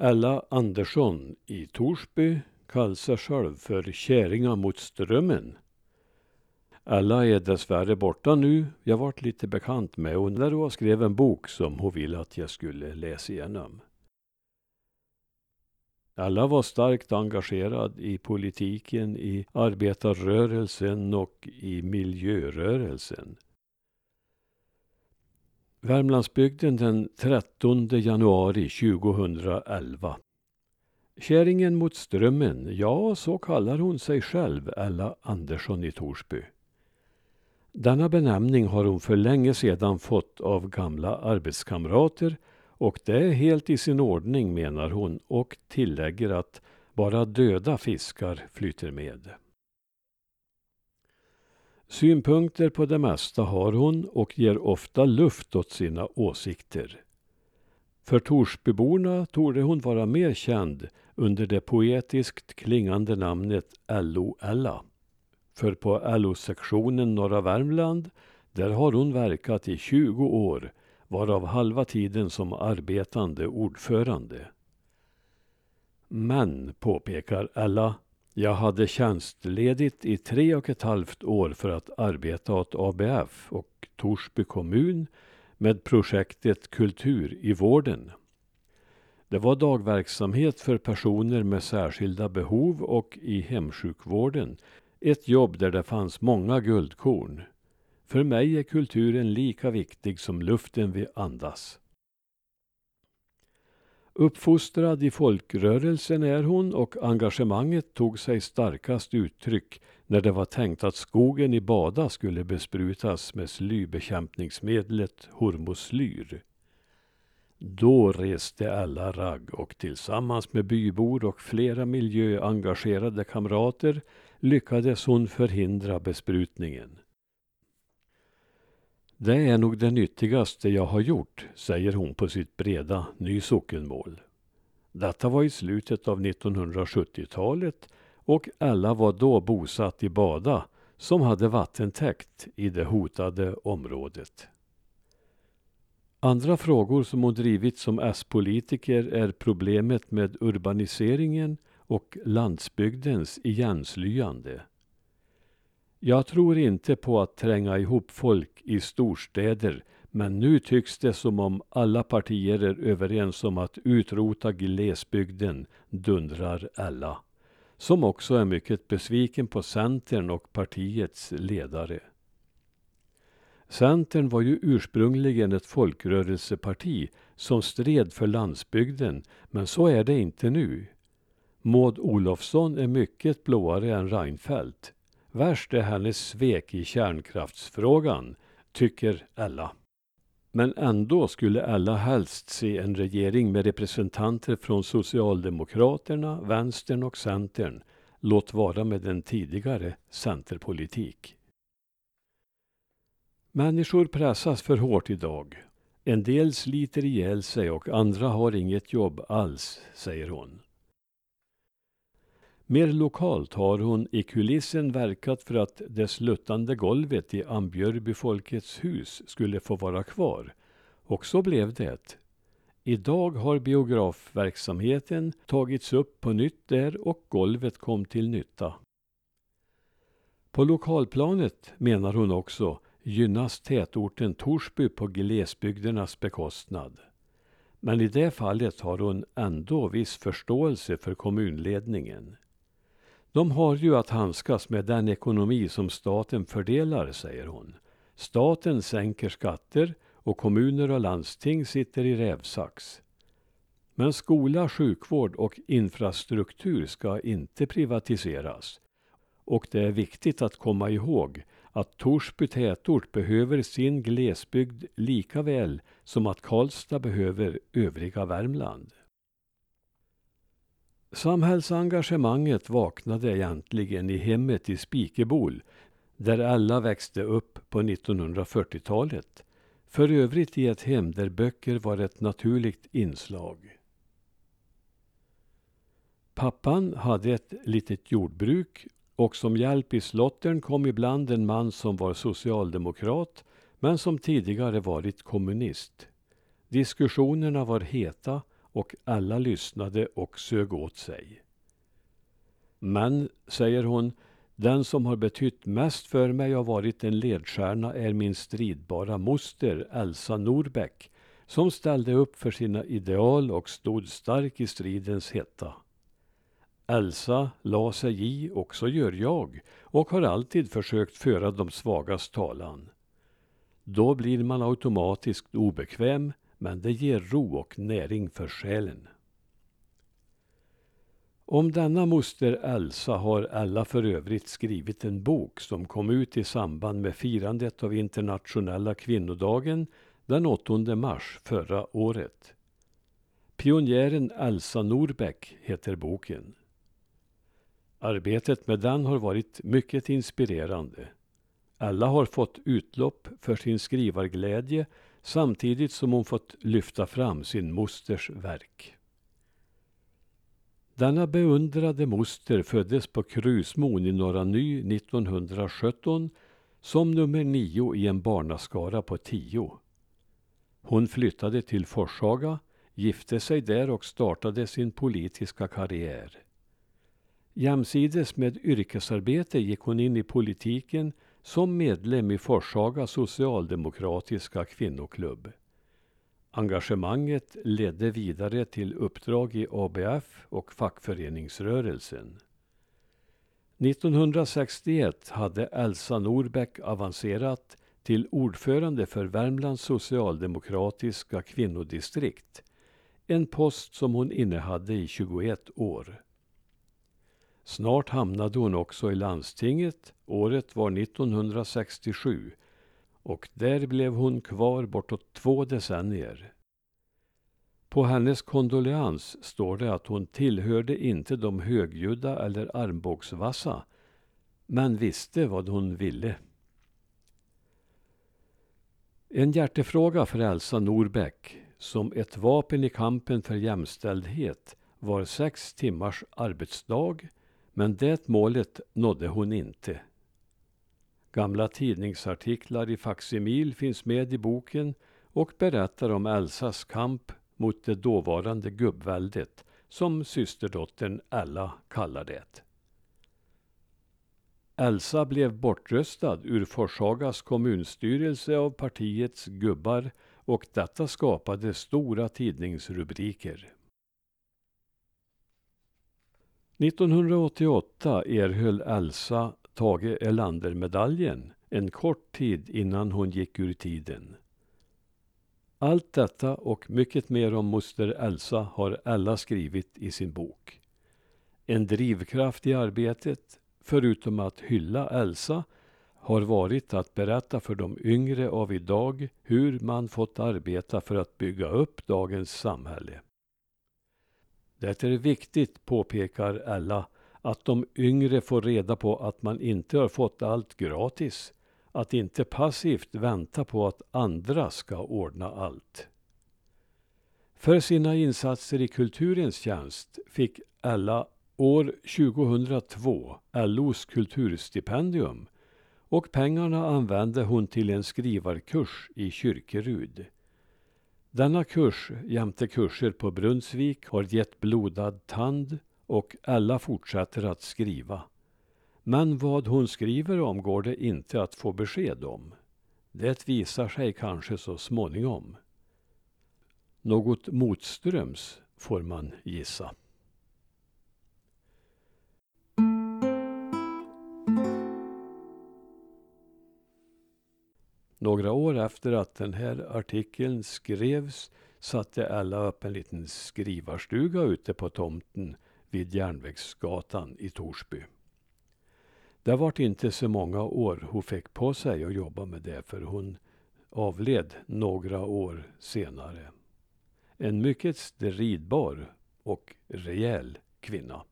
Ella Andersson i Torsby kallar sig själv för Käringa mot strömmen. Ella är dessvärre borta nu. Jag varit lite bekant med henne när hon skrev en bok som hon ville att jag skulle läsa igenom. Ella var starkt engagerad i politiken, i arbetarrörelsen och i miljörörelsen. Värmlandsbygden den 13 januari 2011. Käringen mot strömmen, ja så kallar hon sig själv, Ella Andersson i Torsby. Denna benämning har hon för länge sedan fått av gamla arbetskamrater och det är helt i sin ordning menar hon och tillägger att bara döda fiskar flyter med. Synpunkter på det mesta har hon och ger ofta luft åt sina åsikter. För Torsbyborna torde hon vara mer känd under det poetiskt klingande namnet LO-Ella. För på LO-sektionen Norra Värmland, där har hon verkat i 20 år varav halva tiden som arbetande ordförande. Men, påpekar Ella, jag hade tjänstledigt i tre och ett halvt år för att arbeta åt ABF och Torsby kommun med projektet Kultur i vården. Det var dagverksamhet för personer med särskilda behov och i hemsjukvården. Ett jobb där det fanns många guldkorn. För mig är kulturen lika viktig som luften vi andas. Uppfostrad i folkrörelsen är hon och engagemanget tog sig starkast uttryck när det var tänkt att skogen i Bada skulle besprutas med slybekämpningsmedlet hormoslyr. Då reste alla ragg och tillsammans med bybor och flera miljöengagerade kamrater lyckades hon förhindra besprutningen. Det är nog det nyttigaste jag har gjort, säger hon på sitt breda ny sockenmål. Detta var i slutet av 1970-talet och alla var då bosatt i Bada som hade vattentäkt i det hotade området. Andra frågor som hon drivit som S-politiker är problemet med urbaniseringen och landsbygdens igenslyande. Jag tror inte på att tränga ihop folk i storstäder men nu tycks det som om alla partier är överens om att utrota glesbygden, dundrar Ella. Som också är mycket besviken på Centern och partiets ledare. Centern var ju ursprungligen ett folkrörelseparti som stred för landsbygden, men så är det inte nu. Maud Olofsson är mycket blåare än Reinfeldt. Värst är hennes svek i kärnkraftsfrågan, tycker Ella. Men ändå skulle Ella helst se en regering med representanter från Socialdemokraterna, Vänstern och Centern, låt vara med en tidigare centerpolitik. Människor pressas för hårt idag. En del sliter ihjäl sig och andra har inget jobb alls, säger hon. Mer lokalt har hon i kulissen verkat för att det sluttande golvet i Ambjörby Folkets hus skulle få vara kvar. Och så blev det. Idag har biografverksamheten tagits upp på nytt där och golvet kom till nytta. På lokalplanet, menar hon också, gynnas tätorten Torsby på glesbygdernas bekostnad. Men i det fallet har hon ändå viss förståelse för kommunledningen. De har ju att handskas med den ekonomi som staten fördelar, säger hon. Staten sänker skatter och kommuner och landsting sitter i rävsax. Men skola, sjukvård och infrastruktur ska inte privatiseras. Och det är viktigt att komma ihåg att Torsby tätort behöver sin glesbygd lika väl som att Karlstad behöver övriga Värmland. Samhällsengagemanget vaknade egentligen i hemmet i Spikebol där alla växte upp på 1940-talet. För övrigt i ett hem där böcker var ett naturligt inslag. Pappan hade ett litet jordbruk och som hjälp i slottern kom ibland en man som var socialdemokrat men som tidigare varit kommunist. Diskussionerna var heta och alla lyssnade och sög åt sig. Men, säger hon, den som har betytt mest för mig och varit en ledstjärna är min stridbara moster Elsa Norbeck som ställde upp för sina ideal och stod stark i stridens hetta. Elsa la sig i, och så gör jag, och har alltid försökt föra de svagas talan. Då blir man automatiskt obekväm, men det ger ro och näring för själen. Om denna moster Elsa har Ella för övrigt skrivit en bok som kom ut i samband med firandet av internationella kvinnodagen den 8 mars förra året. Pionjären Elsa Norbeck heter boken. Arbetet med den har varit mycket inspirerande. Alla har fått utlopp för sin skrivarglädje samtidigt som hon fått lyfta fram sin mosters verk. Denna beundrade moster föddes på Krusmon i Norra Ny 1917 som nummer nio i en barnaskara på tio. Hon flyttade till Forshaga, gifte sig där och startade sin politiska karriär. Jämsides med yrkesarbete gick hon in i politiken som medlem i Forshaga socialdemokratiska kvinnoklubb. Engagemanget ledde vidare till uppdrag i ABF och fackföreningsrörelsen. 1961 hade Elsa Norbeck avancerat till ordförande för Värmlands socialdemokratiska kvinnodistrikt. En post som hon innehade i 21 år. Snart hamnade hon också i landstinget. Året var 1967 och där blev hon kvar bortåt två decennier. På hennes kondoleans står det att hon tillhörde inte de högljudda eller armbågsvassa, men visste vad hon ville. En hjärtefråga för Elsa Norbeck, som ett vapen i kampen för jämställdhet, var sex timmars arbetsdag, men det målet nådde hon inte. Gamla tidningsartiklar i faksimil finns med i boken och berättar om Elsas kamp mot det dåvarande gubbväldet, som systerdottern Ella kallar det. Elsa blev bortröstad ur Forshagas kommunstyrelse av partiets gubbar och detta skapade stora tidningsrubriker. 1988 erhöll Elsa Tage Erlander-medaljen en kort tid innan hon gick ur tiden. Allt detta och mycket mer om moster Elsa har Ella skrivit i sin bok. En drivkraft i arbetet, förutom att hylla Elsa, har varit att berätta för de yngre av idag hur man fått arbeta för att bygga upp dagens samhälle. Det är viktigt, påpekar Ella, att de yngre får reda på att man inte har fått allt gratis. Att inte passivt vänta på att andra ska ordna allt. För sina insatser i kulturens tjänst fick Ella år 2002 LOs kulturstipendium och pengarna använde hon till en skrivarkurs i Kyrkerud. Denna kurs jämte kurser på Brunnsvik har gett blodad tand och Ella fortsätter att skriva. Men vad hon skriver om går det inte att få besked om. Det visar sig kanske så småningom. Något motströms får man gissa. Några år efter att den här artikeln skrevs satte Ella upp en liten skrivarstuga ute på tomten vid Järnvägsgatan i Torsby. Det vart inte så många år hon fick på sig att jobba med det för hon avled några år senare. En mycket stridbar och rejäl kvinna.